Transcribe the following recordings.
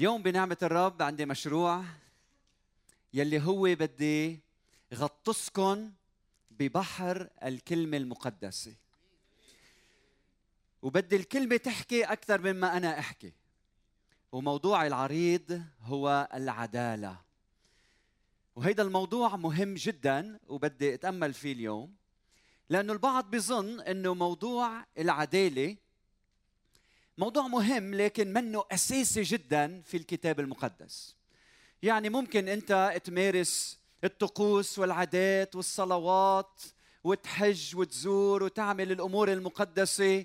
اليوم بنعمة الرب عندي مشروع يلي هو بدي غطسكن ببحر الكلمة المقدسة. وبدي الكلمة تحكي أكثر مما أنا أحكي. وموضوع العريض هو العدالة. وهيدا الموضوع مهم جدا وبدي أتأمل فيه اليوم لأنه البعض بيظن أنه موضوع العدالة موضوع مهم لكن منه أساسي جدا في الكتاب المقدس. يعني ممكن أنت تمارس الطقوس والعادات والصلوات وتحج وتزور وتعمل الأمور المقدسة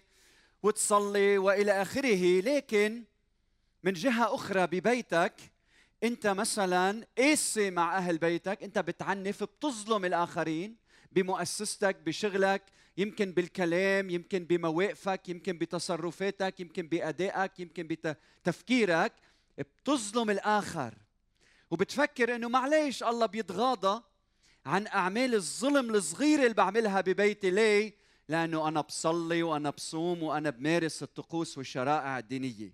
وتصلي وإلى آخره لكن من جهة أخرى ببيتك أنت مثلا قاسي مع أهل بيتك أنت بتعنف بتظلم الآخرين بمؤسستك بشغلك يمكن بالكلام يمكن بمواقفك يمكن بتصرفاتك يمكن بأدائك يمكن بتفكيرك بتظلم الآخر. وبتفكر إنه معليش الله بيتغاضى عن أعمال الظلم الصغيرة اللي بعملها ببيتي ليه؟ لأنه أنا بصلي وأنا بصوم وأنا بمارس الطقوس والشرائع الدينية.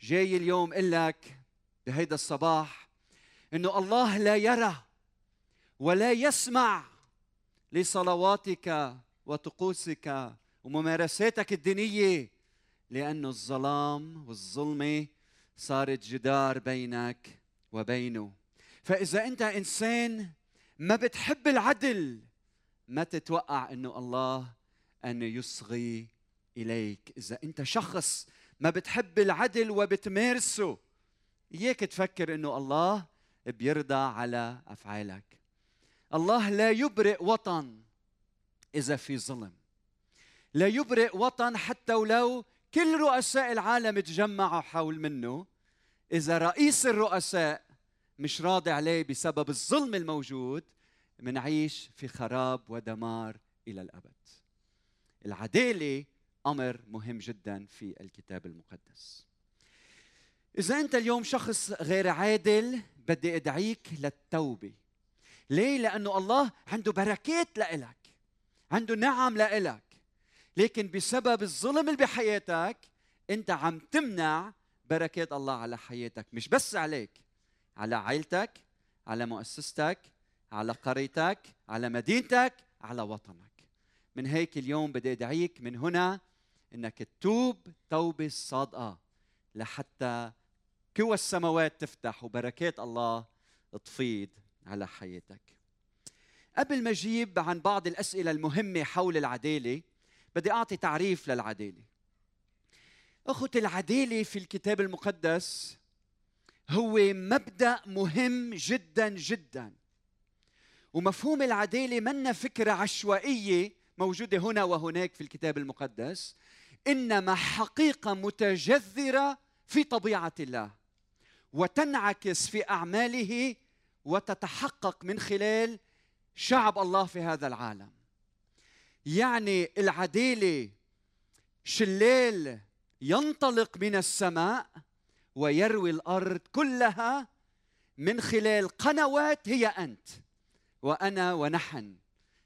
جاي اليوم أقول لك بهيدا الصباح إنه الله لا يرى ولا يسمع لصلواتك وطقوسك وممارساتك الدينية لأنه الظلام والظلمة صارت جدار بينك وبينه. فإذا أنت إنسان ما بتحب العدل ما تتوقع إنه الله أن يصغي إليك. إذا أنت شخص ما بتحب العدل وبتمارسه إياك تفكر إنه الله بيرضى على أفعالك. الله لا يبرئ وطن. إذا في ظلم. لا يبرئ وطن حتى ولو كل رؤساء العالم تجمعوا حول منه. إذا رئيس الرؤساء مش راضي عليه بسبب الظلم الموجود منعيش في خراب ودمار إلى الأبد. العداله أمر مهم جدا في الكتاب المقدس. إذا أنت اليوم شخص غير عادل بدي أدعيك للتوبة. ليه؟ لأنه الله عنده بركات لإلك. عنده نعم لإلك. لكن بسبب الظلم اللي بحياتك أنت عم تمنع بركات الله على حياتك. مش بس عليك على عائلتك على مؤسستك على قريتك على مدينتك على وطنك. من هيك اليوم بدي أدعيك من هنا إنك تتوب توبة صادقة لحتى كوى السماوات تفتح وبركات الله تفيض على حياتك. قبل ما أجيب عن بعض الأسئلة المهمة حول العدالة بدي أعطي تعريف للعدالة. أخوتي العدالة في الكتاب المقدس هو مبدأ مهم جدا جدا. ومفهوم العدالة منا فكرة عشوائية موجودة هنا وهناك في الكتاب المقدس إنما حقيقة متجذرة في طبيعة الله وتنعكس في أعماله وتتحقق من خلال شعب الله في هذا العالم. يعني العداله شلال ينطلق من السماء ويروي الأرض كلها من خلال قنوات هي أنت وأنا ونحن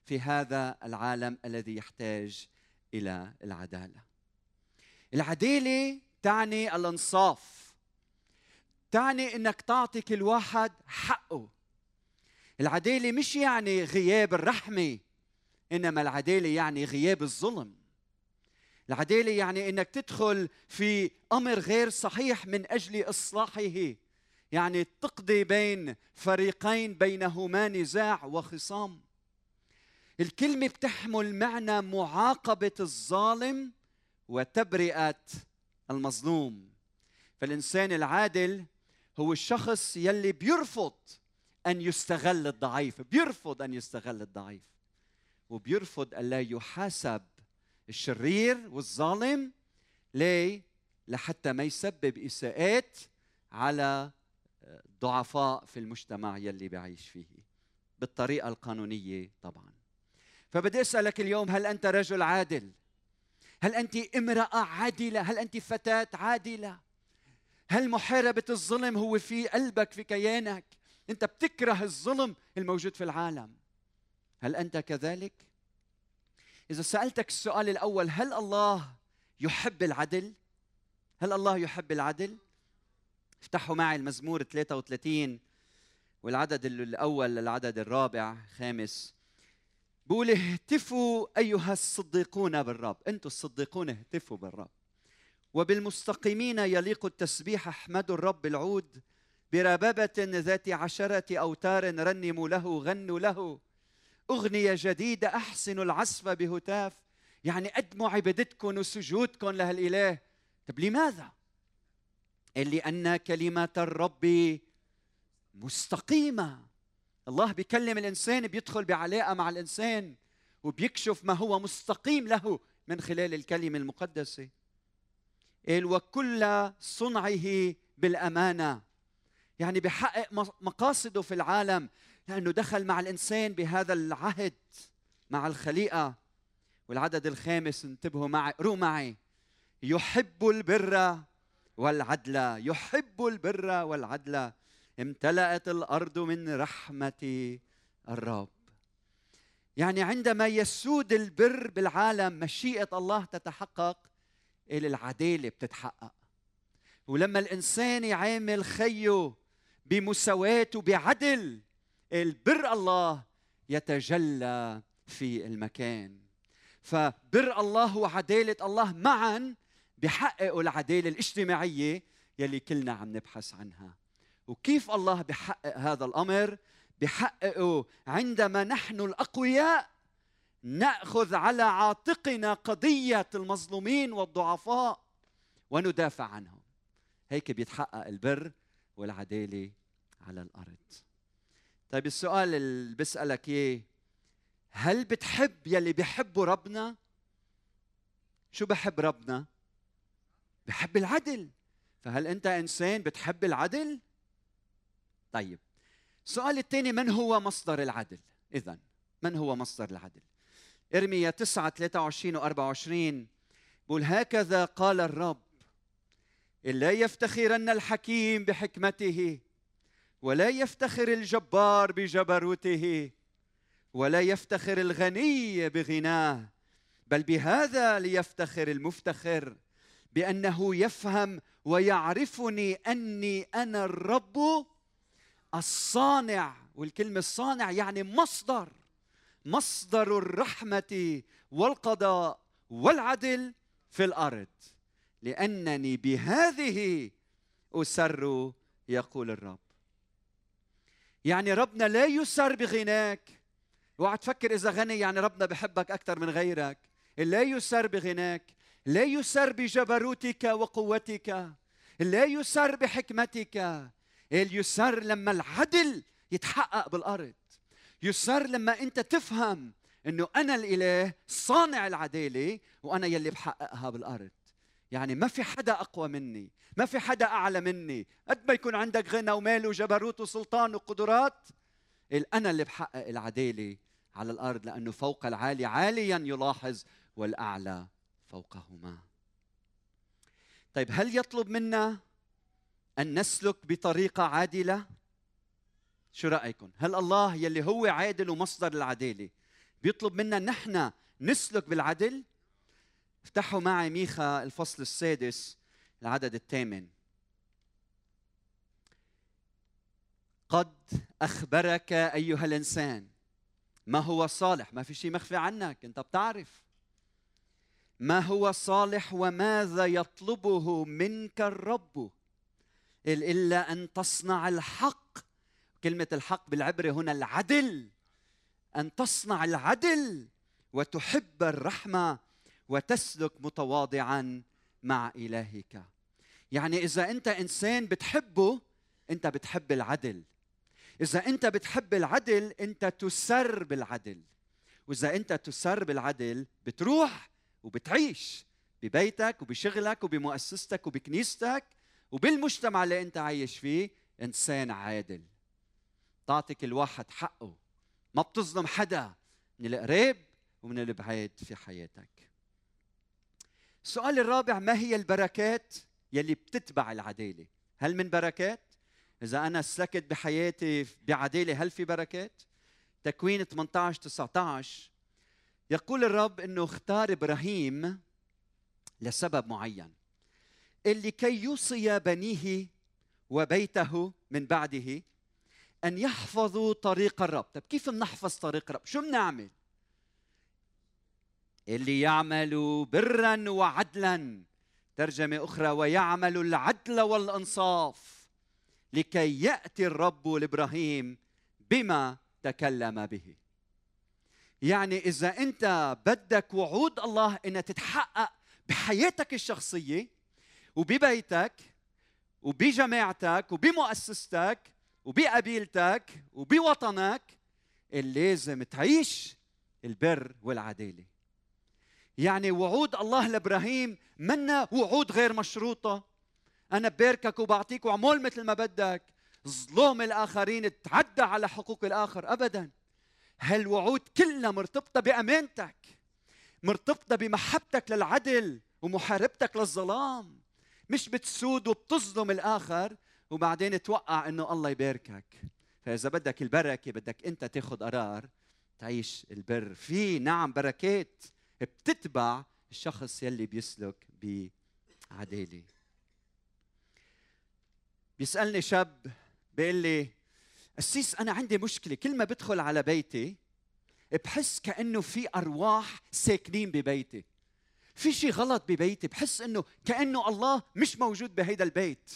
في هذا العالم الذي يحتاج إلى العدالة. العداله تعني الانصاف تعني إنك تعطي كل واحد حقه العداله مش يعني غياب الرحمة إنما العداله يعني غياب الظلم. العداله يعني إنك تدخل في أمر غير صحيح من أجل إصلاحه. يعني تقضي بين فريقين بينهما نزاع وخصام. الكلمة بتحمل معنى معاقبة الظالم وتبرئة المظلوم. فالإنسان العادل هو الشخص يلي بيرفض أن يستغل الضعيف بيرفض أن يستغل الضعيف. وبيرفض ألا يحاسب الشرير والظالم ليه؟ لحتى ما يسبب إساءات على ضعفاء في المجتمع يلي بعيش فيه. بالطريقة القانونية طبعاً. فبدي أسألك اليوم هل أنت رجل عادل؟ هل أنت امرأة عادلة؟ هل أنت فتاة عادلة؟ هل محاربة الظلم هو في قلبك في كيانك؟ أنت بتكره الظلم الموجود في العالم. هل أنت كذلك؟ إذا سألتك السؤال الأول هل الله يحب العدل؟ هل الله يحب العدل؟ افتحوا معي المزمور 33 والعدد الأول للعدد الرابع خامس. بقول اهتفوا أيها الصديقون بالرب. أنتم الصديقون اهتفوا بالرب. وبالمستقيمين يليق التسبيح احمدوا الرب العود بربابة ذات عشرة أوتار رنموا له غنوا له. أغنية جديدة أحسنوا العزف بهتاف. يعني قدموا عبادتكم وسجودكم لهالإله طب لماذا؟ لأن كلمة الرب مستقيمة. الله بيكلم الإنسان بيدخل بعلاقة مع الإنسان وبيكشف ما هو مستقيم له من خلال الكلمة المقدسة. قال وكل صنعه بالأمانة. يعني بحقق مقاصده في العالم لأنه دخل مع الإنسان بهذا العهد مع الخليقة. والعدد الخامس انتبهوا معي قروا معي. يحب البر والعدل يحب البر والعدل. امتلأت الأرض من رحمة الرب. يعني عندما يسود البر بالعالم مشيئة الله تتحقق العدالة بتتحقق. ولما الإنسان يعامل خيه بمساواة وبعدل. البر الله يتجلى في المكان. فبر الله وعدالة الله معا بحققوا العدالة الاجتماعية يلي كلنا عم نبحث عنها. وكيف الله بحقق هذا الأمر؟ بحققه عندما نحن الأقوياء نأخذ على عاتقنا قضية المظلومين والضعفاء وندافع عنهم. هيك بيتحقق البر والعدالة على الأرض. طيب السؤال اللي بسألك إياه هل بتحب يلي بيحبوا ربنا؟ شو بحب ربنا؟ بحب العدل. فهل أنت إنسان بتحب العدل؟ طيب السؤال الثاني من هو مصدر العدل؟ اذا من هو مصدر العدل؟ إرميا 9 23 و 24 بقول هكذا قال الرب لا يفتخرن الحكيم بحكمته ولا يفتخر الجبار بجبروته ولا يفتخر الغني بغناه بل بهذا ليفتخر المفتخر بأنه يفهم ويعرفني أني أنا الرب الصانع والكلمة الصانع يعني مصدر مصدر الرحمة والقضاء والعدل في الأرض. لأنني بهذه أسر يقول الرب. يعني ربنا لا يسر بغناك. اوعى تفكر إذا غني يعني ربنا بحبك أكثر من غيرك. لا يسر بغناك. لا يسر بجبروتك وقوتك. لا يسر بحكمتك. اليسر لما العدل يتحقق بالأرض. يسر لما أنت تفهم إنه أنا الإله صانع العدالة وأنا يلي بحققها بالأرض. يعني ما في حدا أقوى مني ما في حدا أعلى مني. قد ما يكون عندك غنى ومال وجبروت وسلطان وقدرات أنا اللي بحقق العدالة على الأرض لأنه فوق العالي عاليا يلاحظ والأعلى فوقهما. طيب هل يطلب منا أن نسلك بطريقة عادلة؟ شو رأيكم؟ هل الله يلي هو عادل ومصدر العدالة بيطلب منا نحن نسلك بالعدل؟ افتحوا معي ميخا الفصل السادس العدد الثامن. قد أخبرك أيها الإنسان ما هو صالح؟ ما في شيء مخفي عنك أنت بتعرف. ما هو صالح وماذا يطلبه منك الرب؟ إلا أن تصنع الحق. كلمة الحق بالعبره هنا العدل. أن تصنع العدل وتحب الرحمة وتسلك متواضعا مع إلهك. يعني إذا أنت إنسان بتحبه أنت بتحب العدل. إذا أنت بتحب العدل أنت تسر بالعدل. وإذا أنت تسر بالعدل بتروح وبتعيش ببيتك وبشغلك وبمؤسستك وبكنيستك وبالمجتمع اللي أنت عايش فيه إنسان عادل. تعطي كل واحد حقه. ما بتظلم حدا من القريب ومن البعيد في حياتك. السؤال الرابع ما هي البركات يلي بتتبع العدالة؟ هل من بركات؟ إذا أنا سلكت بحياتي بعدالة هل في بركات؟ تكوين 18 19 يقول الرب إنه اختار إبراهيم لسبب معين. اللي كي يوصي بنيه وبيته من بعده أن يحفظوا طريق الرب. طب كيف بنحفظ طريق الرب؟ شو بنعمل؟ اللي يعمل برا وعدلا ترجمة أخرى ويعمل العدل والإنصاف لكي يأتي الرب لإبراهيم بما تكلم به. يعني إذا أنت بدك وعود الله انها تتحقق بحياتك الشخصية وببيتك وبجماعتك وبمؤسستك وبقبيلتك وبوطنك لازم تعيش البر والعدالة. يعني وعود الله لإبراهيم منا وعود غير مشروطة. أنا بباركك وبعطيك وعمول مثل ما بدك. ظلم الآخرين تعدى على حقوق الآخر ابدا. هالوعود كلها مرتبطة بأمانتك مرتبطة بمحبتك للعدل ومحاربتك للظلام. مش بتسود وبتظلم الآخر وبعدين توقع إنه الله يباركك. فإذا بدك البركة بدك أنت تاخذ قرار تعيش البر. في نعم بركات. بتتبع الشخص يلي بيسلك بعداله بيسألني شاب بيقول لي قسيس أنا عندي مشكلة. كل ما بدخل على بيتي بحس كأنه في أرواح ساكنين ببيتي. في شيء غلط ببيتي. بحس إنه كأنه الله مش موجود بهيدا البيت.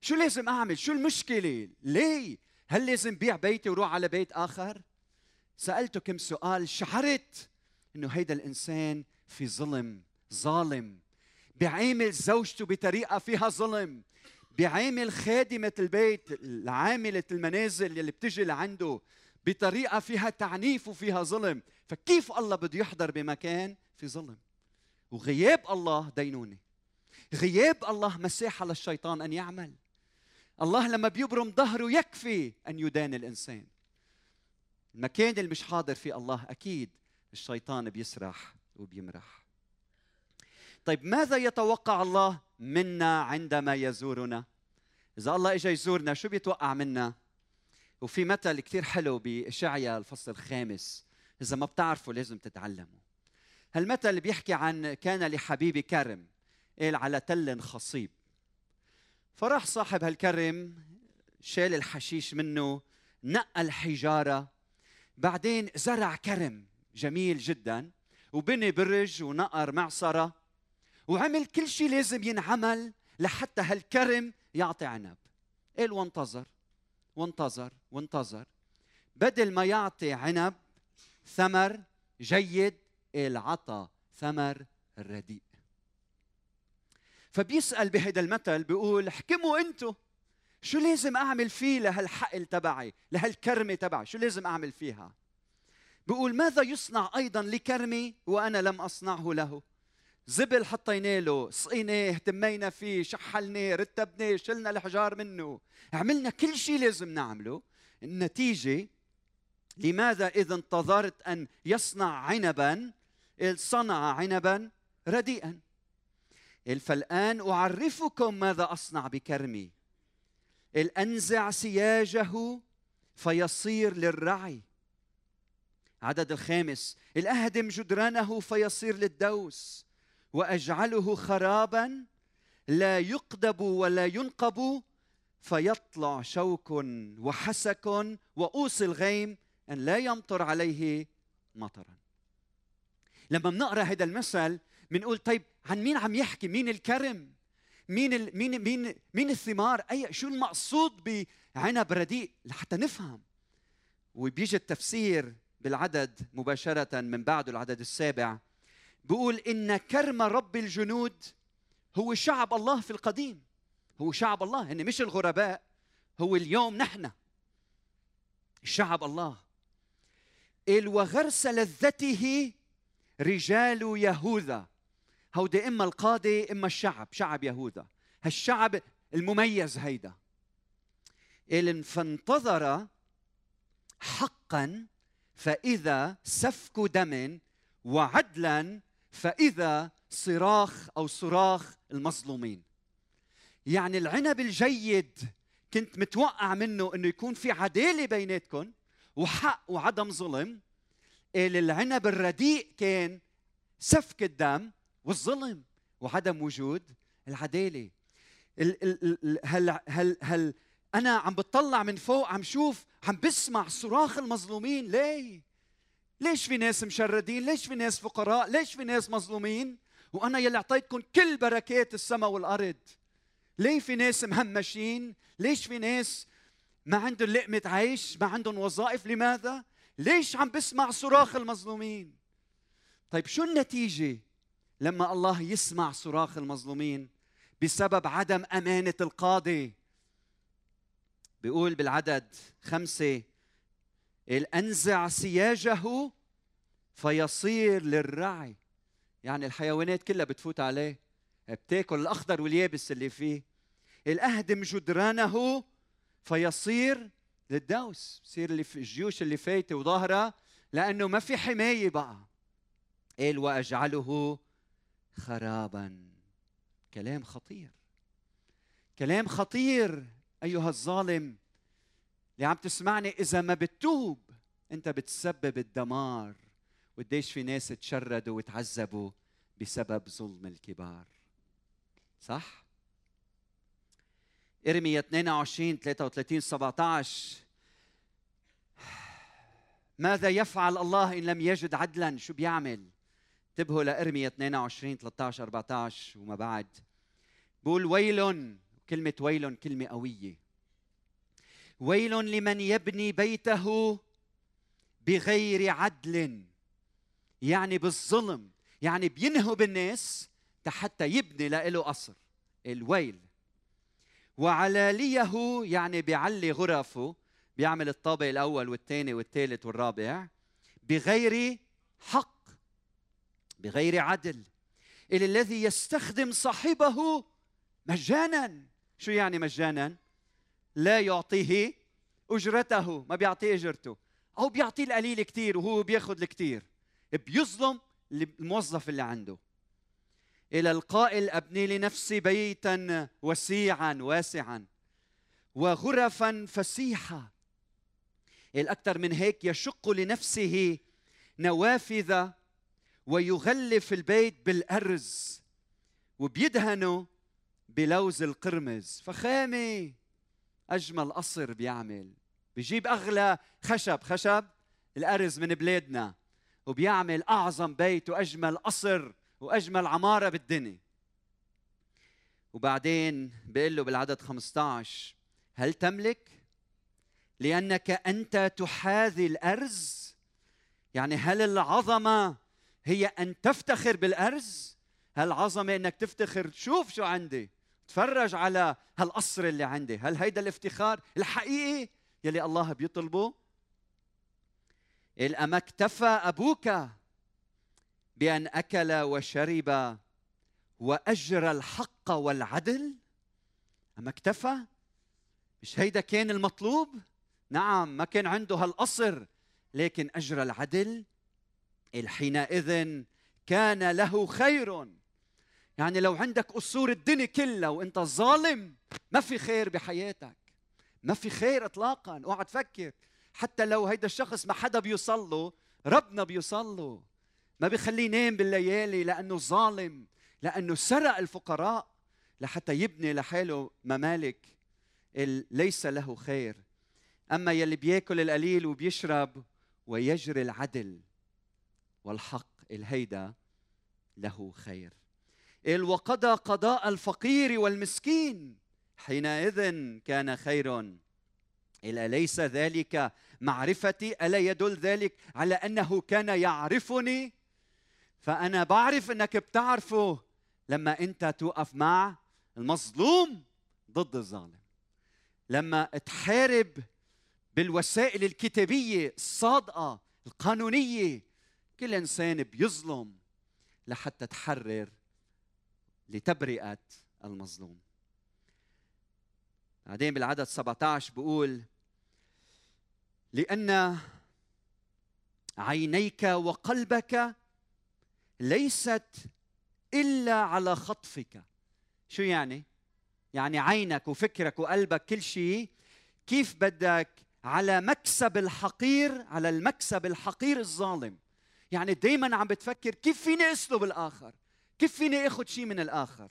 شو لازم أعمل؟ شو المشكلة؟ ليه؟ هل لازم بيع بيتي وروح على بيت آخر؟ سألته كم سؤال شعرت إنه هيدا الإنسان في ظلم ظالم. بيعامل زوجته بطريقة فيها ظلم. بيعامل خادمة البيت العاملة المنازل اللي بتجي لعنده بطريقة فيها تعنيف وفيها ظلم. فكيف الله بده يحضر بمكان في ظلم؟ وغياب الله دينونة. غياب الله مساحة للشيطان أن يعمل. الله لما بيبرم ظهره يكفي أن يدان الإنسان. المكان اللي مش حاضر فيه الله أكيد. الشيطان بيسرح وبيمرح. طيب ماذا يتوقع الله منا عندما يزورنا؟ إذا الله اجى يزورنا شو بيتوقع منا؟ وفي مثل كثير حلو بإشعيا الفصل الخامس إذا ما بتعرفوا لازم تتعلموا. هالمثل بيحكي عن كان لحبيبي كرم قال على تل خصيب. فراح صاحب هالكرم شال الحشيش منه نقى الحجارة بعدين زرع كرم. جميل جدا. وبني برج ونقر معصرة. وعمل كل شيء لازم ينعمل لحتى هالكرم يعطي عنب. قال وانتظر وانتظر وانتظر. بدل ما يعطي عنب ثمر جيد قال عطى ثمر رديء. فبيسأل بهذا المثل بيقول احكموا أنتم شو لازم أعمل فيه لهالحقل تبعي لهالكرمة تبعي؟ شو لازم أعمل فيها؟ بيقول ماذا يصنع أيضا لكرمي وأنا لم أصنعه له؟ زبل حطينا له سقيناه اهتمينا فيه شحلناه رتبناه شلنا الحجار منه. عملنا كل شيء لازم نعمله. النتيجة لماذا إذا انتظرت أن يصنع عنبا؟ صنع عنبا رديئا. فالآن أعرفكم ماذا أصنع بكرمي. الأنزع سياجه فيصير للرعي. عدد الخامس. الأهدم جدرانه فيصير للدوس وأجعله خرابا لا يقدب ولا ينقب فيطلع شوك وحسك وأوس الغيم أن لا يمطر عليه مطرا. لما بنقرأ هذا المثل بنقول طيب عن مين عم يحكي؟ مين الكرم؟ مين ال... مين مين مين الثمار؟ أي شو المقصود بعنب رديء؟ لحتى نفهم. وبيجي التفسير بالعدد مباشرة من بعده العدد السابع بيقول إن كرم رب الجنود هو شعب الله في القديم هو شعب الله هن مش الغرباء هو اليوم نحن شعب الله. قال وغرس لذته رجال يهوذا هودي إما القاضي إما الشعب شعب يهوذا. هالشعب المميز هيدا. قال فانتظر حقا فإذا سفك دم وعدلا فإذا صراخ أو صراخ المظلومين. يعني العنب الجيد كنت متوقع منه إنه يكون في عداله بيناتكم وحق وعدم ظلم. العنب الرديء كان سفك الدم والظلم وعدم وجود العداله هل هل هل أنا عم بتطلع من فوق عم شوف عم بسمع صراخ المظلومين. ليه؟ ليش في ناس مشردين؟ ليش في ناس فقراء؟ ليش في ناس مظلومين؟ وأنا يلي أعطيتكم كل بركات السماء والأرض. ليه في ناس مهمشين؟ ليش في ناس ما عندهم لقمة عيش؟ ما عندهم وظائف؟ لماذا؟ ليش عم بسمع صراخ المظلومين؟ طيب شو النتيجة لما الله يسمع صراخ المظلومين بسبب عدم أمانة القاضي؟ بيقول بالعدد خمسة الأنزع سياجه فيصير للرعي. يعني الحيوانات كلها بتفوت عليه. بتاكل الأخضر واليابس اللي فيه. الأهدم جدرانه فيصير للدوس. بصير اللي في الجيوش اللي فايتة وظاهرة لأنه ما في حماية بقى. قال وأجعله خرابا. كلام خطير. كلام خطير. أيها الظالم اللي عم تسمعني إذا ما بتتوب أنت بتسبب الدمار وقديش في ناس تشردوا وتعذبوا بسبب ظلم الكبار. صح؟ إرميا 22 33 17 ماذا يفعل الله إن لم يجد عدلا؟ شو بيعمل؟ انتبهوا لإرميا 22 13 14 وما بعد. بقول ويل كلمة ويل كلمة قوية. ويل لمن يبني بيته بغير عدل. يعني بالظلم يعني بينهب الناس حتى يبني له قصر الويل. وعلاليه يعني بيعلي غرفه بيعمل الطابق الأول والثاني والثالث والرابع بغير حق بغير عدل. إلى الذي يستخدم صاحبه مجانا. شو يعني مجانا؟ لا يعطيه أجرته ما بيعطيه أجرته. أو بيعطيه القليل كثير وهو بياخذ الكثير بيظلم الموظف اللي عنده. إلى القائل ابني لنفسي بيتا وسيعا واسعا وغرفا فسيحه الاكثر من هيك يشق لنفسه نوافذ ويغلف البيت بالأرز. وبيدهنه بلوز القرمز فخامة أجمل قصر بيعمل. بيجيب أغلى خشب خشب الأرز من بلادنا وبيعمل أعظم بيت وأجمل قصر وأجمل عمارة بالدنيا. وبعدين بيقول له بالعدد 15 هل تملك؟ لأنك أنت تحاذي الأرز؟ يعني هل العظمة هي أن تفتخر بالأرز؟ هل العظمه إنك تفتخر؟ شوف شو عندي. تفرج على هالقصر اللي عندي. هل هيدا الافتخار الحقيقي يلي الله بيطلبه؟ الأما اكتفى أبوك بأن أكل وشرب وأجرى الحق والعدل أما اكتفى مش هيدا كان المطلوب؟ نعم ما كان عنده هالقصر لكن أجرى العدل حينئذ كان له خير. يعني لو عندك قصور الدنيا كلها وانت ظالم ما في خير بحياتك. ما في خير اطلاقا. اوعى تفكر. حتى لو هيدا الشخص ما حدا بيوصل له ربنا بيوصل له ما بيخليه ينام بالليالي لأنه ظالم لأنه سرق الفقراء لحتى يبني لحاله ممالك ليس له خير. أما يلي بياكل القليل وبيشرب ويجري العدل والحق الهيدا له خير. وقضى قضاء الفقير والمسكين. حينئذ كان خير. إلا ليس ذلك معرفتي. ألا يدل ذلك على أنه كان يعرفني؟ فأنا بعرف أنك بتعرفه لما أنت توقف مع المظلوم ضد الظالم. لما تحارب بالوسائل الكتابية الصادقة القانونية كل إنسان بيظلم لحتى تحرر لتبرئة المظلوم. بعدين بالعدد 17 بقول لأن عينيك وقلبك ليست إلا على خطفك. شو يعني؟ يعني عينك وفكرك وقلبك كل شيء كيف بدك؟ على مكسب الحقير على المكسب الحقير الظالم. يعني دايما عم بتفكر كيف فيني أسلب الآخر؟ كيف فيني اخذ شيء من الآخر.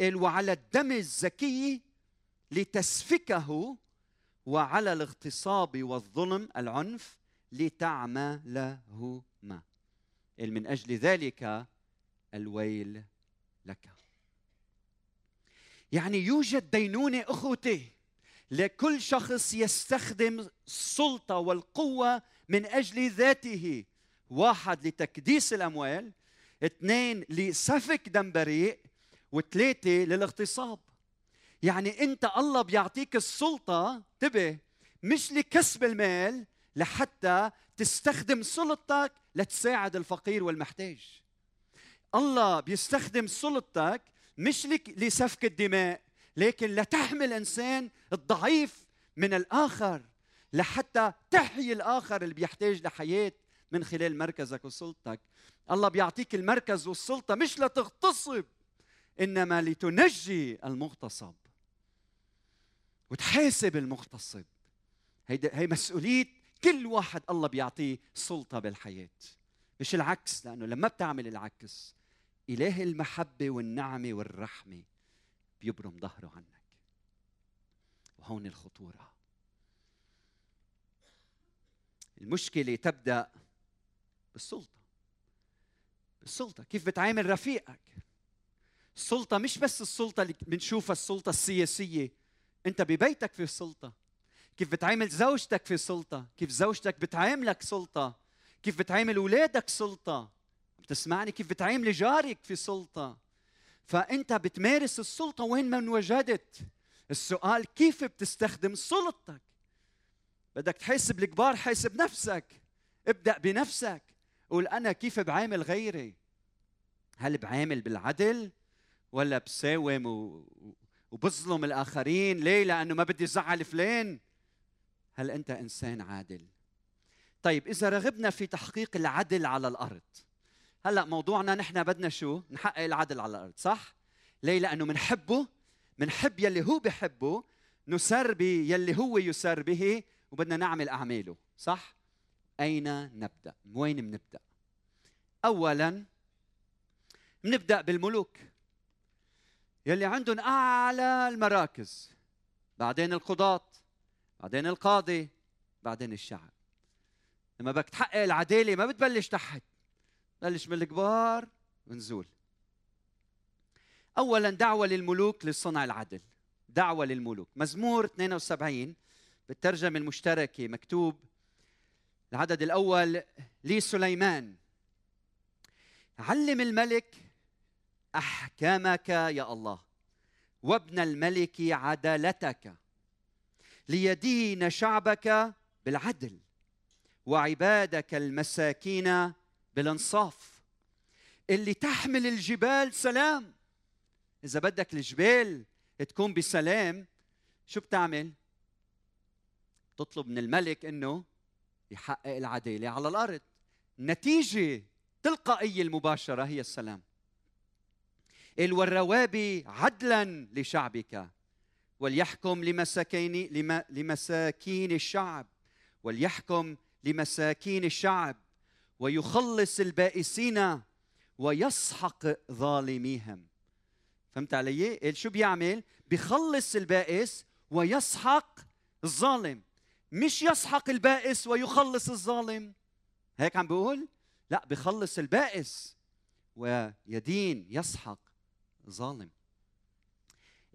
قال وعلى الدم الزكي لتسفكه وعلى الاغتصاب والظلم العنف لتعملهما. من أجل ذلك الويل لك. يعني يوجد دينونة أخوتي لكل شخص يستخدم السلطة والقوة من أجل ذاته. واحد لتكديس الأموال اثنين لسفك دم بريء وثلاثة للاغتصاب. يعني أنت الله بيعطيك السلطة انتبه مش لكسب المال لحتى تستخدم سلطتك لتساعد الفقير والمحتاج. الله بيستخدم سلطتك مش لسفك الدماء لكن لتحمل إنسان الضعيف من الآخر لحتى تحيي الآخر اللي بيحتاج لحياة من خلال مركزك وسلطتك. الله بيعطيك المركز والسلطة مش لتغتصب إنما لتنجي المغتصب. وتحاسب المغتصب. هي مسؤولية كل واحد الله بيعطيه سلطة بالحياة. مش العكس لأنه لما بتعمل العكس إله المحبة والنعمة والرحمة بيبرم ظهره عنك. وهون الخطورة. المشكلة تبدأ بالسلطة. بالسلطه كيف بتعامل رفيقك؟ السلطة مش بس السلطة اللي بنشوفها السلطة السياسية. أنت ببيتك في سلطة. كيف بتعامل زوجتك في سلطة؟ كيف زوجتك بتعاملك سلطة؟ كيف بتعامل أولادك سلطة؟ بتسمعني كيف بتعامل جارك في سلطة؟ فأنت بتمارس السلطة وين ما انوجدت. السؤال كيف بتستخدم سلطتك؟ بدك تحاسب الكبار حاسب نفسك. ابدأ بنفسك. قول أنا كيف بعامل غيري؟ هل بعامل بالعدل ولا بساوم. وبظلم الآخرين؟ ليه؟ لأنه ما بدي زعل فلان. هل أنت إنسان عادل؟ طيب إذا رغبنا في تحقيق العدل على الأرض هلأ موضوعنا نحن بدنا شو؟ نحقق العدل على الأرض صح؟ ليه؟ لأنه بنحبه بنحب يلي هو بحبه نسر يلي هو يسر به وبدنا نعمل أعماله صح؟ أين نبدأ؟ وين بنبدا اولا بنبدا بالملوك. يلي عندهم أعلى المراكز. بعدين القضاة بعدين القاضي بعدين الشعب. لما بدك تحقق العدالة ما بتبلش تحت. بلش من الكبار ونزول اولا دعوة للملوك لصنع العدل. دعوة للملوك. مزمور 72 بالترجمة المشتركة مكتوب العدد الأول لسليمان. علم الملك أحكامك يا الله وابن الملك عدالتك ليدين شعبك بالعدل وعبادك المساكين بالإنصاف اللي تحمل الجبال سلام. إذا بدك الجبال تكون بسلام شو بتعمل؟ تطلب من الملك إنه يحقق العدالة على الأرض. النتيجه تلقائية المباشرة هي السلام. والروابي عدلا لشعبك وليحكم لمساكين لمساكين الشعب. وليحكم لمساكين الشعب ويخلص البائسين ويسحق ظالميهم. فهمت علي؟ قال شو بيعمل؟ بيخلص البائس ويسحق الظالم. مش يسحق البائس ويخلص الظالم. هيك عم بيقول؟ لا بخلص البائس ويدين يسحق ظالم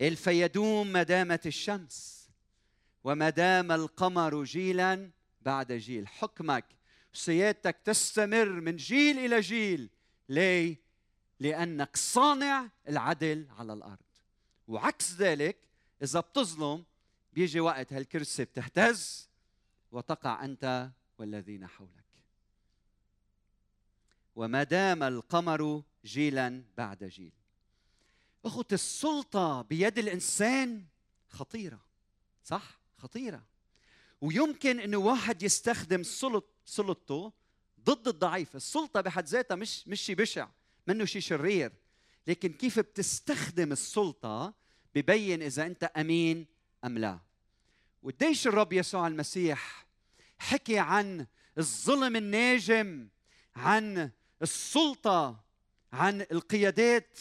الفيدوم مدامة الشمس وما دام القمر جيلا بعد جيل. حكمك سيادتك تستمر من جيل إلى جيل. ليه؟ لأنك صانع العدل على الأرض. وعكس ذلك إذا بتظلم بيجي وقت هالكرسي بتهتز. وتقع أنت والذين حولك. وما دام القمر جيلا بعد جيل. اخوة السلطة بيد الإنسان خطيرة صح؟ خطيرة. ويمكن انه واحد يستخدم سلط سلطته ضد الضعيف. السلطة بحد ذاتها مش مش شيء بشع منه شيء شرير. لكن كيف بتستخدم السلطة ببين إذا أنت أمين أم لا؟ وقديش الرب يسوع المسيح حكي عن الظلم الناجم عن السلطة عن القيادات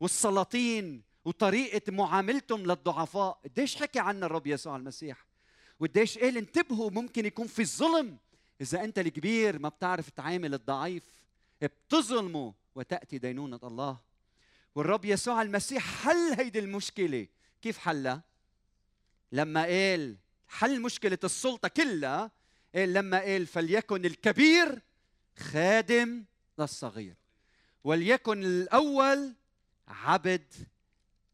والسلاطين وطريقة معاملتهم للضعفاء. قديش حكي عنا الرب يسوع المسيح؟ وقديش قال انتبهوا ممكن يكون في ظلم. إذا أنت الكبير ما بتعرف تعامل الضعيف بتظلمه وتأتي دينونة الله. والرب يسوع المسيح حل هيدي المشكلة. كيف حلها؟ لما قال حل مشكلة السلطة كلها قال لما قال فليكن الكبير خادم للصغير وليكن الأول عبد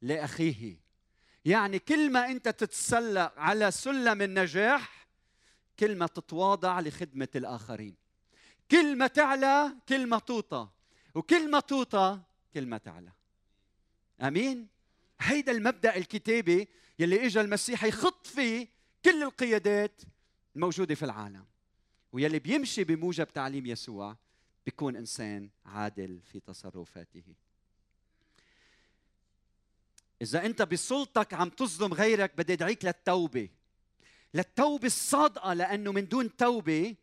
لأخيه. يعني كل ما أنت تتسلق على سلم النجاح كل ما تتواضع لخدمة الآخرين. كل ما تعلى كل ما توطى. وكل ما توطى كل ما تعلى. آمين؟ هيدا المبدأ الكتابي يلي اجى المسيح يخط فيه كل القيادات الموجودة في العالم ويلي بيمشي بموجب تعليم يسوع بيكون إنسان عادل في تصرفاته. إذا أنت بسلطتك عم تظلم غيرك بدي أدعيك للتوبة. للتوبة الصادقة لأنه من دون توبة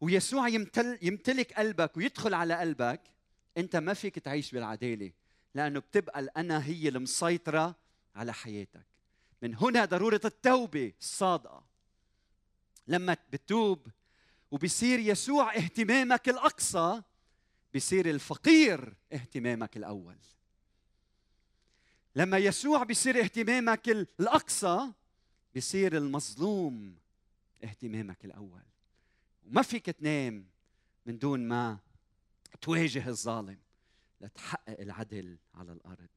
ويسوع يمتل يمتلك قلبك ويدخل على قلبك أنت ما فيك تعيش بالعدالة. لأنه بتبقى الأنا هي المسيطره على حياتك. من هنا ضرورة التوبة الصادقة. لما بتوب وبصير يسوع اهتمامك الأقصى بصير الفقير اهتمامك الأول. لما يسوع بصير اهتمامك الأقصى بصير المظلوم اهتمامك الأول. وما فيك تنام من دون ما تواجه الظالم. لتحقق العدل على الأرض.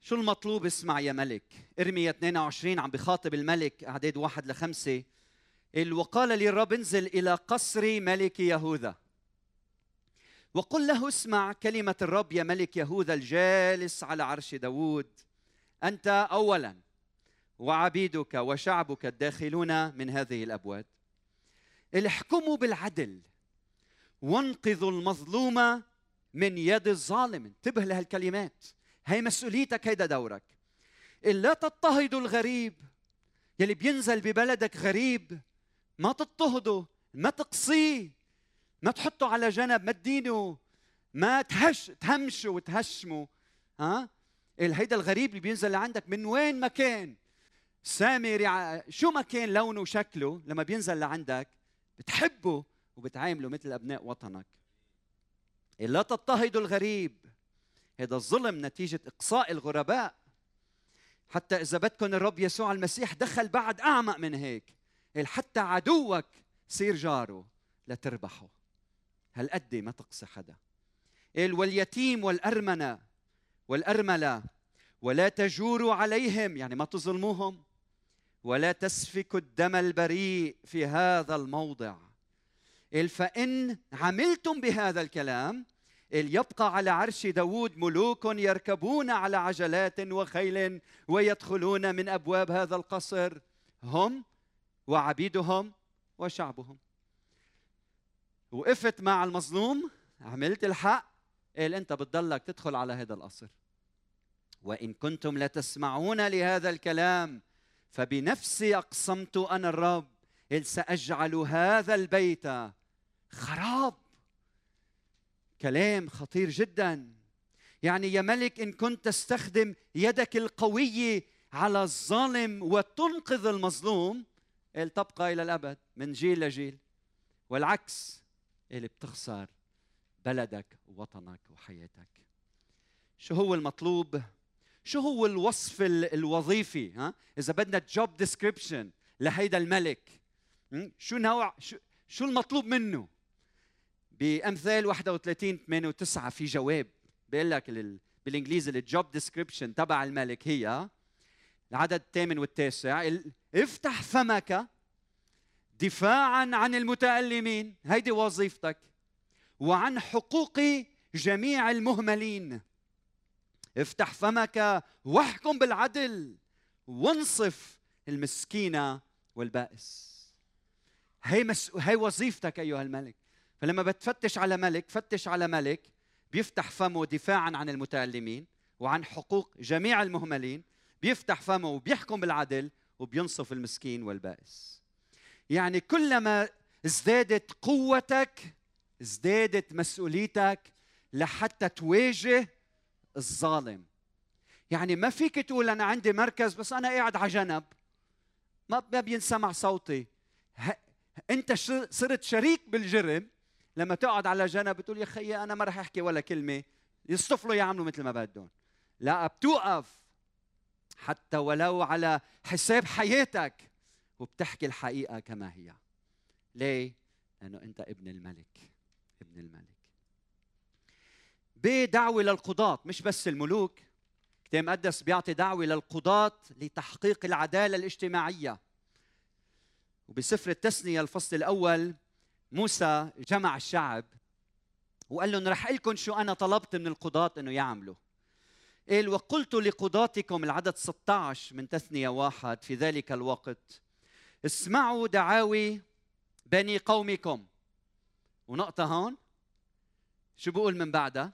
شو المطلوب؟ اسمع يا ملك. إرميا 22 عم بخاطب الملك أعداد واحد لخمسة. وقال لي الرب انزل إلى قصر ملك يهوذا. وقل له اسمع كلمة الرب يا ملك يهوذا الجالس على عرش داوود أنت أولا وعبيدك وشعبك الداخلون من هذه الأبواب. احكموا بالعدل. وانقذوا المظلوم من يد الظالم. انتبه لهالكلمات. هي مسؤوليتك هيدا دورك. إلا تضطهدوا الغريب يلي بينزل ببلدك غريب ما تضطهده ما تقصيه ما تحطه على جنب ما تدينه ما تهش تهمشه وتهشمه. ها؟ هيدا الغريب اللي بينزل لعندك من وين ما كان. سامي شو ما كان لونه وشكله لما بينزل لعندك بتحبه وبتعامله مثل أبناء وطنك. لا تضطهدوا الغريب. هذا الظلم نتيجة إقصاء الغرباء. حتى إذا بدكم الرب يسوع المسيح دخل بعد أعمق من هيك حتى عدوك صير جاره لتربحه. هالقد ما تقصي حدا. قال واليتيم والأرمنة والأرملة ولا تجوروا عليهم يعني ما تظلموهم ولا تسفكوا الدم البريء في هذا الموضع. فإن عملتم بهذا الكلام يبقى على عرش داود ملوك يركبون على عجلات وخيل ويدخلون من أبواب هذا القصر هم وعبيدهم وشعبهم. وقفت مع المظلوم عملت الحق قال أنت بتضلك تدخل على هذا القصر. وإن كنتم لا تسمعون لهذا الكلام فبنفسي أقسمت أنا الرب قال سأجعل هذا البيت خراب. كلام خطير جدا. يعني يا ملك إن كنت تستخدم يدك القوية على الظالم وتنقذ المظلوم قال تبقى إلى الأبد من جيل لجيل. والعكس اللي بتخسر بلدك ووطنك وحياتك. شو هو المطلوب؟ شو هو الوصف الوظيفي؟ ها؟ إذا بدنا job description لهيدا الملك. شو نوع شو, شو المطلوب منه؟ بأمثال 31 8 و9 في جواب. بيقول لك بالإنجليزي الجوب ديسكريبشن تبع الملك هي العدد الثامن والتاسع. افتح فمك دفاعا عن المتألمين. هيدي وظيفتك. وعن حقوق جميع المهملين. افتح فمك واحكم بالعدل. وانصف المسكينة والبائس. هي, مس... هي وظيفتك أيها الملك. فلما بتفتش على ملك فتش على ملك بيفتح فمه دفاعا عن المتألمين وعن حقوق جميع المهملين بيفتح فمه وبيحكم بالعدل وبينصف المسكين والبائس. يعني كلما ازدادت قوتك ازدادت مسؤوليتك لحتى تواجه الظالم. يعني ما فيك تقول أنا عندي مركز بس أنا قاعد على جنب. ما بينسمع صوتي. أنت صرت شريك بالجرم لما تقعد على جنب بتقول يا خيي أنا ما رح أحكي ولا كلمة. يصطفلوا يعملوا مثل ما بدهم. لا بتوقف. حتى ولو على حساب حياتك. وبتحكي الحقيقة كما هي. ليه؟ لأنه أنت ابن الملك. ابن الملك. بدعوة للقضاة. مش بس الملوك. كتاب مقدس بيعطي دعوة للقضاة لتحقيق العدالة الاجتماعية. وبسفر التثنيه الفصل الأول موسى جمع الشعب وقال لهم رح لكم شو أنا طلبت من القضاة إنه يعملوا. قال وقلت لقضاتكم العدد 16 من تثنية واحد في ذلك الوقت. اسمعوا دعاوي بني قومكم. ونقطة هون شو بقول من بعدها؟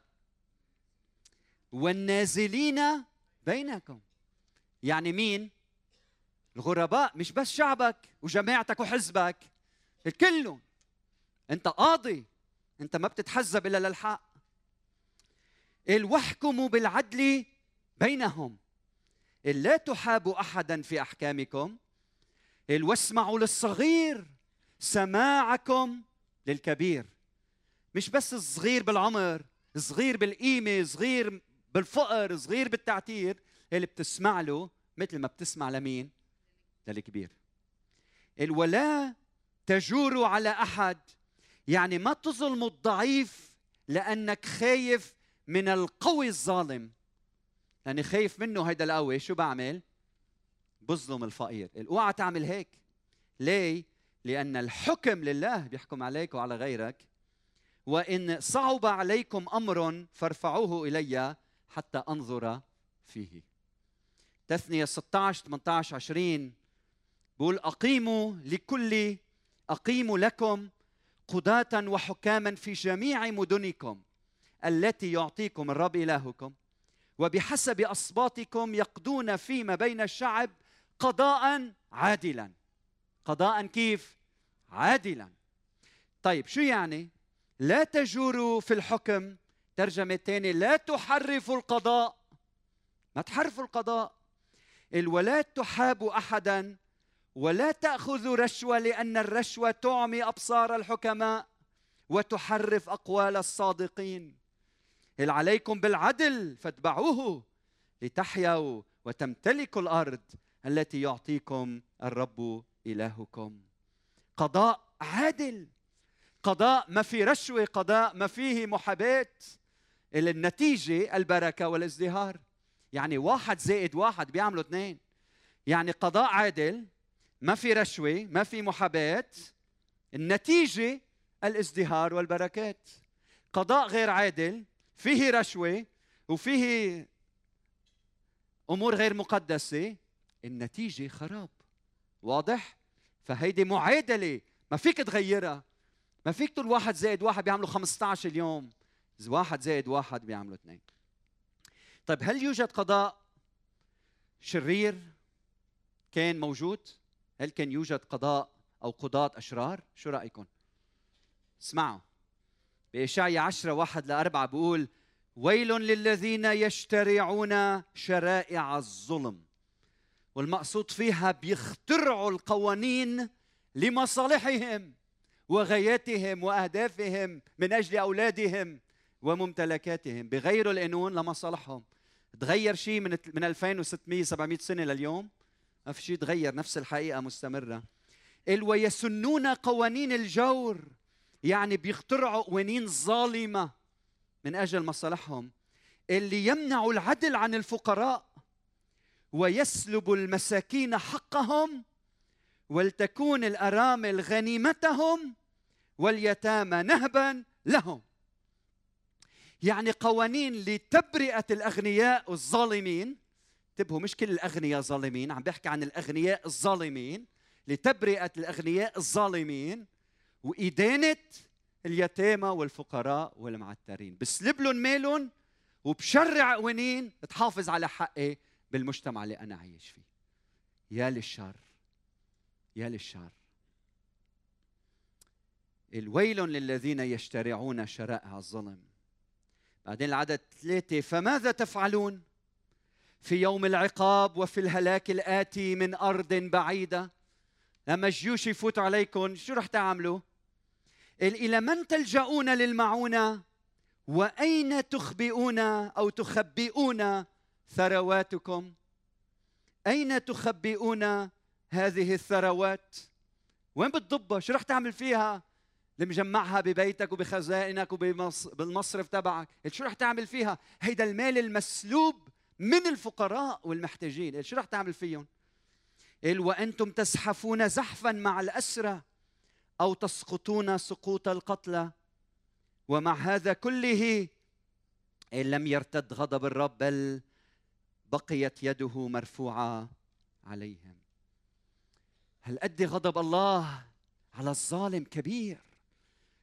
والنازلين بينكم. يعني مين؟ الغرباء مش بس شعبك وجماعتك وحزبك الكلهم. انت قاضي انت ما بتتحزب إلا للحق. قال واحكموا بالعدل بينهم. لا تحابوا احدا في أحكامكم قال واسمعوا للصغير سماعكم للكبير. مش بس الصغير بالعمر صغير بالقيمة صغير بالفقر صغير بالتعتير اللي بتسمع له مثل ما بتسمع لمين؟ للكبير. ولا تجوروا على أحد يعني ما تظلموا الضعيف لأنك خايف من القوي الظالم. لأني خايف منه هيدا القوي. شو بعمل؟ بظلم الفقير. اوعى تعمل هيك. ليه؟ لأن الحكم لله بيحكم عليك وعلى غيرك. وإن صعب عليكم أمر فارفعوه إلي حتى أنظر فيه. تثنية 16 18 20 بقول أقيموا لكل أقيموا لكم قضاة وحكاما في جميع مدنكم التي يعطيكم الرب إلهكم وبحسب أصباطكم يقضون فيما بين الشعب قضاء عادلا. قضاء كيف؟ عادلا. طيب شو يعني؟ لا تجوروا في الحكم. ترجمة ثانية لا تحرفوا القضاء. ما تحرفوا القضاء. ولا تحابوا أحدا ولا تأخذوا رشوة لأن الرشوة تعمي أبصار الحكماء وتحرف أقوال الصادقين. هل عليكم بالعدل فاتبعوه لتحيوا وتمتلكوا الأرض التي يعطيكم الرب إلهكم. قضاء عادل قضاء ما في رشوة قضاء ما فيه محاباة النتيجة البركة والازدهار. يعني واحد زائد واحد بيعملوا اثنين. يعني قضاء عادل ما في رشوة ما في محاباة. النتيجة الازدهار والبركات. قضاء غير عادل فيه رشوة وفيه أمور غير مقدسة. النتيجة خراب. واضح؟ فهيدي معادلة ما فيك تغيرها. ما فيك تقول واحد زائد واحد بيعملوا 15 اليوم. واحد زائد واحد بيعملوا اثنين. طيب هل يوجد قضاء شرير كان موجود؟ هل كان يوجد قضاء أو قضاة أشرار؟ شو رايكم اسمعوا. بإشعيا عشرة واحد لأربعة بيقول ويل للذين يشترعون شرائع الظلم والمقصود فيها بيخترعوا القوانين لمصالحهم وغاياتهم وأهدافهم من أجل أولادهم وممتلكاتهم بغيروا القانون لمصالحهم. تغير شيء من من 2600 700 سنة لليوم؟ ما في شيء تغير نفس الحقيقة مستمرة. قال ويسنون قوانين الجور يعني بيخترعوا قوانين ظالمة من أجل مصالحهم. اللي يمنعوا العدل عن الفقراء ويسلبوا المساكين حقهم ولتكون الأرامل غنيمتهم واليتامى نهبا لهم. يعني قوانين لتبرئة الأغنياء الظالمين انتبهوا مش كل الأغنياء ظالمين عم بحكي عن الأغنياء الظالمين لتبرئة الأغنياء الظالمين وإدانة اليتامى والفقراء والمعترين. بسلب لهم مالهم وبشرع قوانين تحافظ على حقي بالمجتمع اللي أنا عايش فيه. يا للشر يا للشر. الويل للذين يشترعون شرائع الظلم. بعدين العدد ثلاثة فماذا تفعلون؟ في يوم العقاب وفي الهلاك الآتي من أرض بعيدة. لما الجيوش يفوتوا عليكم شو رح تعملوا؟ إلى من تلجؤون للمعونة؟ وأين تخبئون أو تخبئون ثرواتكم؟ أين تخبئون هذه الثروات؟ وين بتضبها؟ شو رح تعمل فيها؟ لمجمعها ببيتك وبخزائنك وبالمصرف تبعك. شو رح تعمل فيها؟ هيدا المال المسلوب من الفقراء والمحتاجين. شو رح تعمل فيهم؟ قال وأنتم تزحفون زحفا مع الأسرى أو تسقطون سقوط القتلى. ومع هذا كله إن لم يرتد غضب الرب بل بقيت يده مرفوعة عليهم. هل قد غضب الله على الظالم كبير؟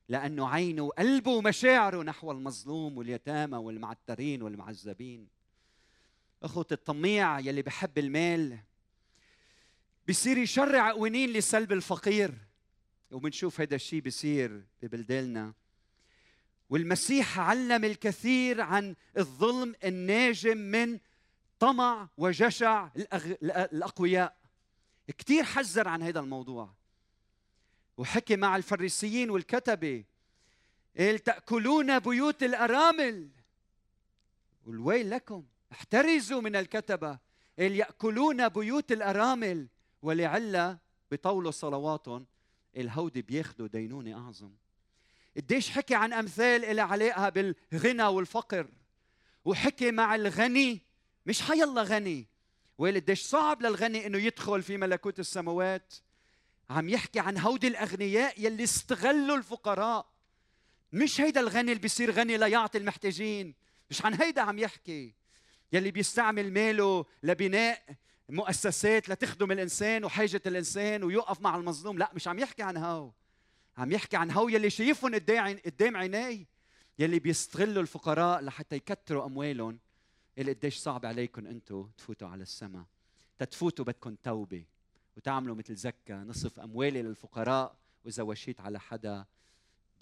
لأنه عينه وقلبه ومشاعره نحو المظلوم واليتامى والمعترين والمعذبين. أخوة الطميع يلي بحب المال بصير يشرع قوانين لسلب الفقير. وبنشوف هذا الشيء بيصير ببلداننا. والمسيح علم الكثير عن الظلم الناجم من طمع وجشع الأقوياء. كثير حذر عن هذا الموضوع. وحكي مع الفريسيين والكتبة قال تأكلون بيوت الأرامل. والويل لكم. احترزوا من الكتبة قال يأكلون بيوت الأرامل ولعلة بطولوا صلواتهم الهودي بياخذوا دينونة أعظم. قديش حكي عن أمثال إلى علاقة بالغنى والفقر وحكي مع الغني مش حيالله غني. وقال قديش صعب للغني إنه يدخل في ملكوت السماوات. عم يحكي عن هودي الأغنياء يلي استغلوا الفقراء. مش هيدا الغني اللي بيصير غني ليعطي المحتاجين مش عن هيدا عم يحكي. يلي بيستعمل ماله لبناء مؤسسات لتخدم الإنسان وحاجة الإنسان ويوقف مع المظلوم. لا مش عم يحكي عن هاو. عم يحكي عن هو يلي شايفهم قدام عيني يلي بيستغلوا الفقراء لحتى يكتروا أموالهم اللي قديش صعب عليكم أنتم تفوتوا على السماء. تتفوتوا بدكم توبة وتعملوا مثل زكا نصف أموالي للفقراء وإذا وشيت على حدا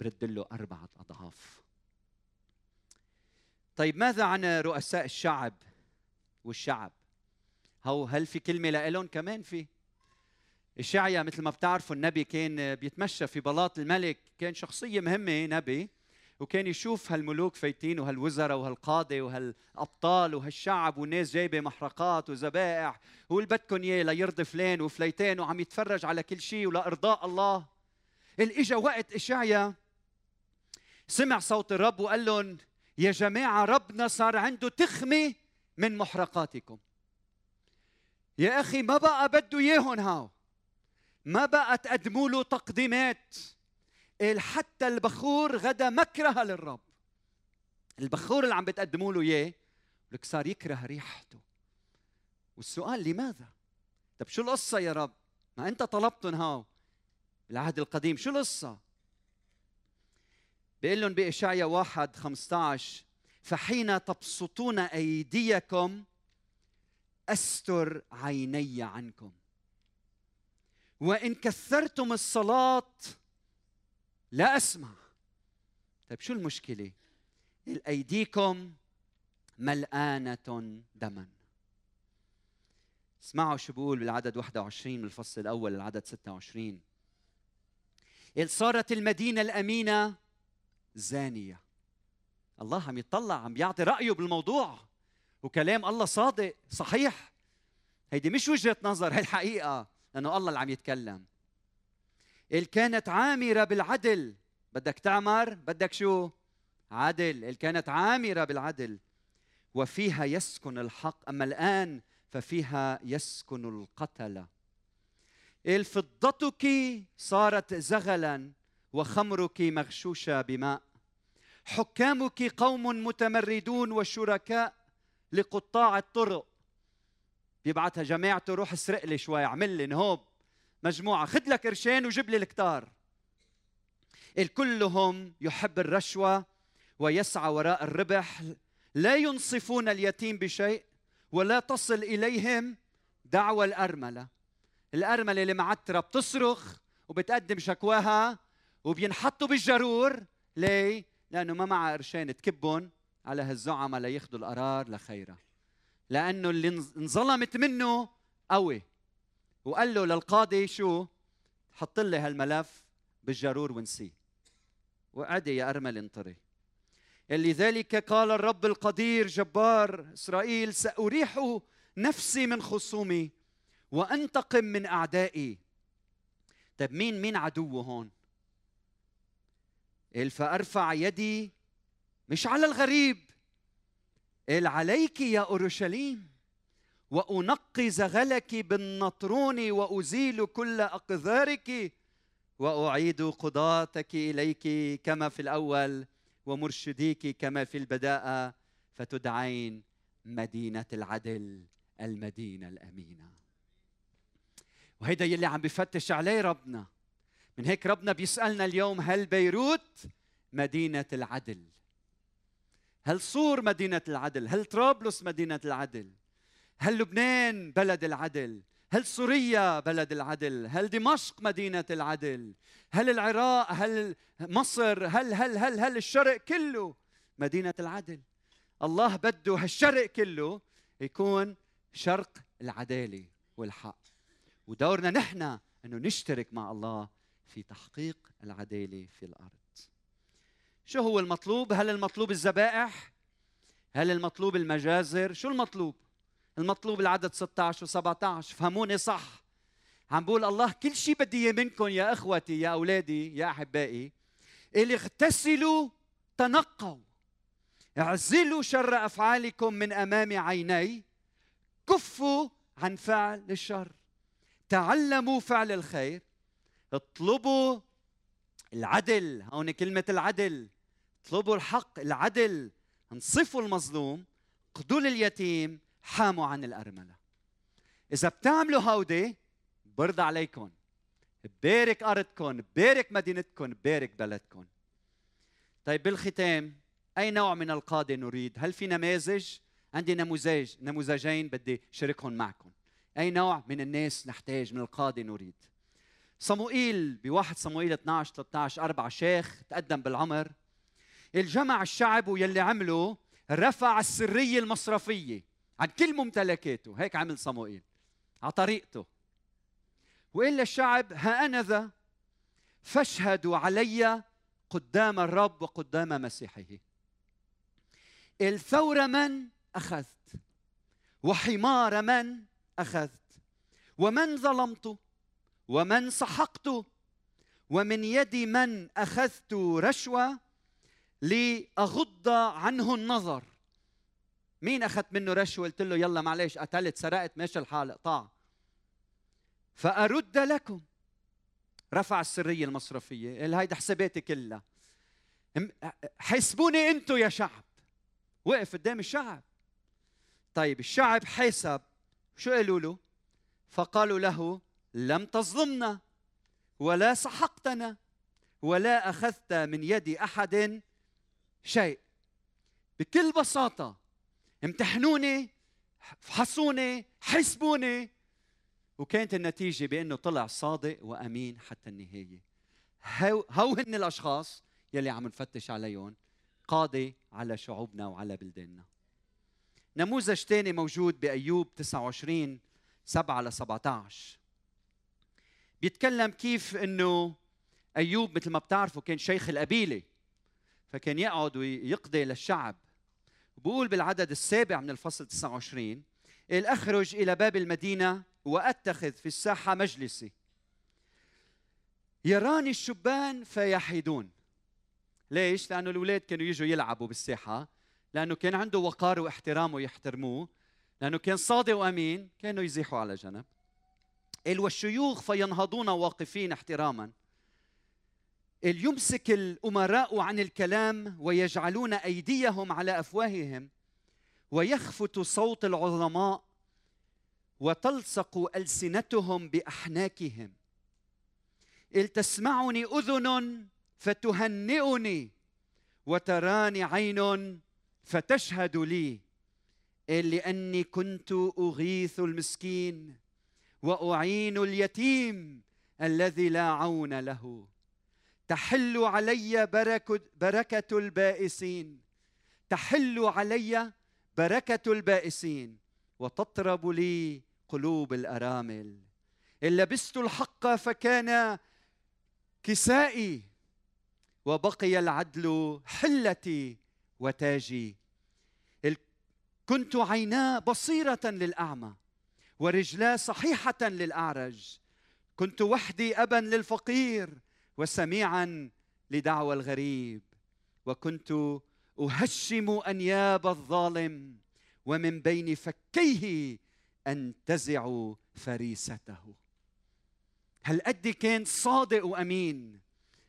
برد له أربعة أضعاف. طيب ماذا عن رؤساء الشعب والشعب؟ هو هل في كلمة لهم كمان في؟ إشعيا مثل ما بتعرفوا النبي كان بيتمشى في بلاط الملك كان شخصية مهمة نبي وكان يشوف هالملوك فايتين وهالوزراء وهالقادة وهالأبطال وهالشعب والناس جايبة محرقات وذبائح واللي بدكم اياه ليرضي فلان وفليتين وعم يتفرج على كل شيء ولأرضاء الله. اجى وقت اشعيا سمع صوت الرب وقال لهم يا جماعة ربنا صار عنده تخمة من محرقاتكم. يا أخي ما بقى بده إياهم هاو. ما بقى تقدموا له تقديمات. حتى البخور غدا مكره للرب. البخور اللي عم بتقدموا له إياه لك صار يكره ريحته. والسؤال لماذا؟ طب شو القصة يا رب؟ ما أنت طلبتهم هاو. بالعهد القديم شو القصة؟ بيقول لهم بإشعيا واحد 15 فحين تبسطون أيديكم أستر عيني عنكم وإن كثرتم الصلاة لا أسمع. طيب شو المشكلة؟ ايديكم ملآنة دما. اسمعوا شو بقول بالعدد 21 من الفصل الأول العدد 26 قال صارت المدينة الأمينة زانية. الله عم يطلع عم بيعطي رأيه بالموضوع. وكلام الله صادق صحيح. هيدي مش وجهة نظر هي الحقيقة لأنه الله اللي عم يتكلم. اللي كانت عامرة بالعدل. بدك تعمر؟ بدك شو؟ عدل. اللي كانت عامرة بالعدل. وفيها يسكن الحق. أما الآن ففيها يسكن القتلة الفضتك صارت زغلا. وخمرك مغشوشة بماء. حكامك قوم متمردون وشركاء لقطاع الطرق. بيبعتها جماعته روح اسرق لي شوي اعمل لي نهوب. مجموعة خذ لك قرشين وجيب لي الكتار. الكلهم يحب الرشوة ويسعى وراء الربح. لا ينصفون اليتيم بشيء ولا تصل إليهم دعوى الأرملة. الأرملة اللي معترة بتصرخ وبتقدم شكواها وبينحطوا بالجرور. ليه؟ لأنه ما معها قرشين تكبهم على هالزعماء لياخذوا القرار لخيرها لأنه اللي انظلمت منه قوي. وقال له للقاضي شو؟ حط لي هالملف بالجرور ونسيه. وعدي يا ارمل انطري. لذلك قال الرب القدير جبار إسرائيل سأريح نفسي من خصومي وأنتقم من أعدائي. طيب مين مين عدوه هون؟ قال فأرفع يدي مش على الغريب. قال عليك يا أورشليم وانقي زغلك بالنطرون وأزيل كل أقذارك وأعيد قضاتك إليك كما في الأول ومرشديك كما في البداءه فتدعين مدينة العدل المدينة الأمينة. وهيدا يلي عم بفتش عليه ربنا. من هيك ربنا بيسألنا اليوم هل بيروت مدينة العدل؟ هل صور مدينة العدل؟ هل طرابلس مدينة العدل؟ هل لبنان بلد العدل؟ هل سوريا بلد العدل؟ هل دمشق مدينة العدل؟ هل العراق؟ هل مصر؟ هل هل هل هل الشرق كله مدينة العدل؟ الله بده هالشرق كله يكون شرق العدالة والحق. ودورنا نحن إنه نشترك مع الله في تحقيق العدالة في الأرض. شو هو المطلوب؟ هل المطلوب الذبائح؟ هل المطلوب المجازر؟ شو المطلوب؟ المطلوب العدد 16 و17 فهموني صح. عم بقول الله كل شيء بدي إياه منكم يا إخوتي يا أولادي يا أحبائي. اللي اغتسلوا تنقوا. اعزلوا شر أفعالكم من أمام عيني. كفوا عن فعل الشر. تعلموا فعل الخير. اطلبوا العدل. هون كلمة العدل. اطلبوا الحق العدل. انصفوا المظلوم. قدوا اليتيم حاموا عن الأرملة. إذا بتعملوا هودي برضى عليكم ببارك أرضكم ببارك مدينتكم ببارك بلدكم طيب بالختام أي نوع من القادة نريد؟ هل في نماذج؟ عندي نموذج نموذجين بدي شاركهم معكم أي نوع من الناس نحتاج من القادة نريد؟ صموئيل بواحد صموئيل 12 13 4 شيخ تقدم بالعمر. الجمع الشعب ويلي عمله رفع السرية المصرفية عن كل ممتلكاته. هيك عمل صموئيل على طريقته. وقال للشعب ها أنا ذا فاشهدوا علي قدام الرب وقدام مسيحه. الثور من أخذت؟ وحمار من أخذت؟ ومن ظلمت؟ ومن سحقت ومن يد من أخذت رشوة لأغض عنه النظر. مين اخذت منه رشوة؟ قلت له يلا معلش قتلت سرقت ماشي الحال اقطع. فأرد لكم. رفع السرية المصرفية قال هيدا حساباتي كلها. حاسبوني أنتم يا شعب. وقف قدام الشعب. طيب الشعب حاسب شو قالوا له؟ فقالوا له لم تظلمنا ولا سحقتنا ولا أخذت من يد أحد شيء. بكل بساطة امتحنوني فحصوني حسبوني. وكانت النتيجة بأنه طلع صادق وأمين حتى النهاية. هو, هن الأشخاص يلي عم نفتش عليهم قاضي على شعوبنا وعلى بلداننا. نموذج ثاني موجود بأيوب 29 7 ل 17 بيتكلم كيف إنه أيوب مثل ما بتعرفوا كان شيخ القبيلة فكان يقعد ويقضي للشعب. بقول بالعدد السابع من الفصل 29 قال أخرج إلى باب المدينة وأتخذ في الساحة مجلسي. يراني الشبان فيحيدون. ليش؟ لأنه الأولاد كانوا يجوا يلعبوا بالساحة لأنه كان عنده وقار واحترام ويحترموه لأنه كان صادق وأمين كانوا يزيحوا على جنب. قال والشيوخ فينهضون واقفين احتراما. يمسك الأمراء عن الكلام ويجعلون أيديهم على أفواههم ويخفت صوت العظماء وتلصق ألسنتهم بأحناكهم. إذ تسمعني أذن فتهنئني وتراني عين فتشهد لي. لأني كنت أغيث المسكين. وأعين اليتيم الذي لا عون له. تحل علي بركة البائسين. تحل علي بركة البائسين. وتطرب لي قلوب الأرامل. إن لبست الحق فكان كسائي. وبقي العدل حلتي وتاجي. كنت عيناه بصيرة للأعمى. ورجلاه صحيحة للأعرج. كنت وحدي أبا للفقير وسميعا لدعوى الغريب. وكنت أهشم أنياب الظالم ومن بين فكيه أنتزع فريسته. هل قد كان صادق وأمين؟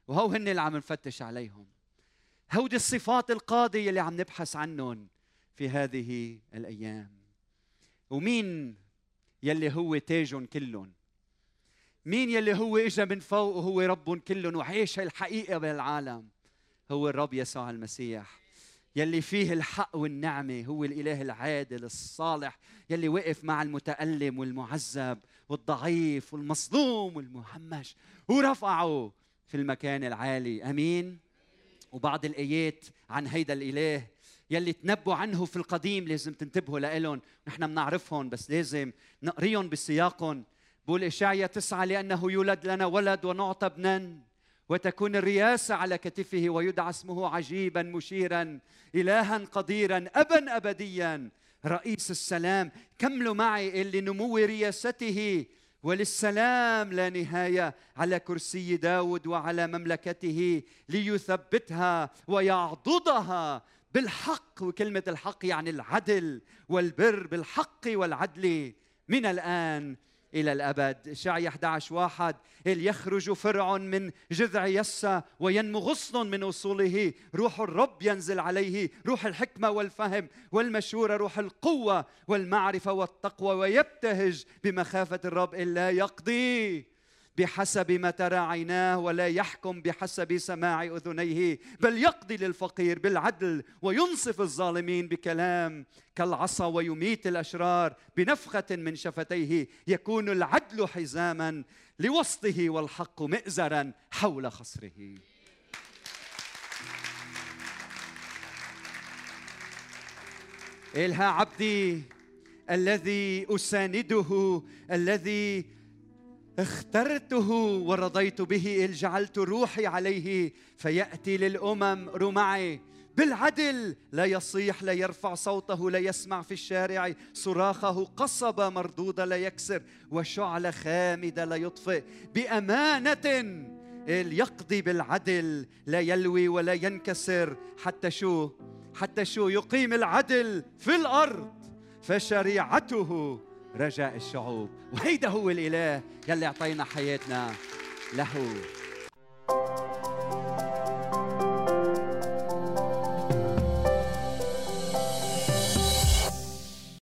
وهو هن اللي عم نفتش عليهم. هودي الصفات القاضية اللي عم نبحث عنهم في هذه الأيام. ومين يلي هو تاجهم كلهم. مين يلي هو اجى من فوق وهو ربهم كلهم؟ وعيش الحقيقة بالعالم. هو الرب يسوع المسيح. يلي فيه الحق والنعمة هو الإله العادل الصالح يلي وقف مع المتألم والمعذب والضعيف والمصدوم والمهمش ورفعه في المكان العالي. أمين. وبعض الآيات عن هيدا الإله يلي تنبوا عنه في القديم لازم تنتبهوا لهم نحن بنعرفهم بس لازم نقريهم بسياقهم. بقول إشعيا تسعة لأنه يولد لنا ولد ونعطى ابنا. وتكون الرياسة على كتفه ويدعى اسمه عجيبا مشيرا إلها قديرا أبا أبديا. رئيس السلام كملوا معي اللي نمو رياسته وللسلام لا نهاية على كرسي داود وعلى مملكته ليثبتها ويعضدها. بالحق وكلمة الحق يعني العدل والبر بالحق والعدل من الآن إلى الأبد. شعي 11 واحد يخرج فرع من جذع يسى وينمو غصن من أصوله. روح الرب ينزل عليه روح الحكمة والفهم والمشورة روح القوة والمعرفة والتقوى ويبتهج بمخافة الرب إلا يقضي. بحسب ما ترى عيناه ولا يحكم بحسب سماع أذنيه بل يقضي للفقير بالعدل وينصف الظالمين بكلام كالعصا ويميت الأشرار بنفخة من شفتيه يكون العدل حزاما لوسطه والحق مئزرا حول خصره. إلها عبدي الذي أسانده الذي اخترته ورضيت به إذ جعلت روحي عليه فيأتي للأمم رمعي. بالعدل لا يصيح لا يرفع صوته لا يسمع في الشارع. صراخه قصبة مردودة لا يكسر وشعلة خامدة لا يطفئ. بأمانة يقضي بالعدل لا يلوي ولا ينكسر. حتى شو حتى شو يقيم العدل في الأرض فشريعته رجاء الشعوب. وهيدا هو الإله يلي أعطينا حياتنا له.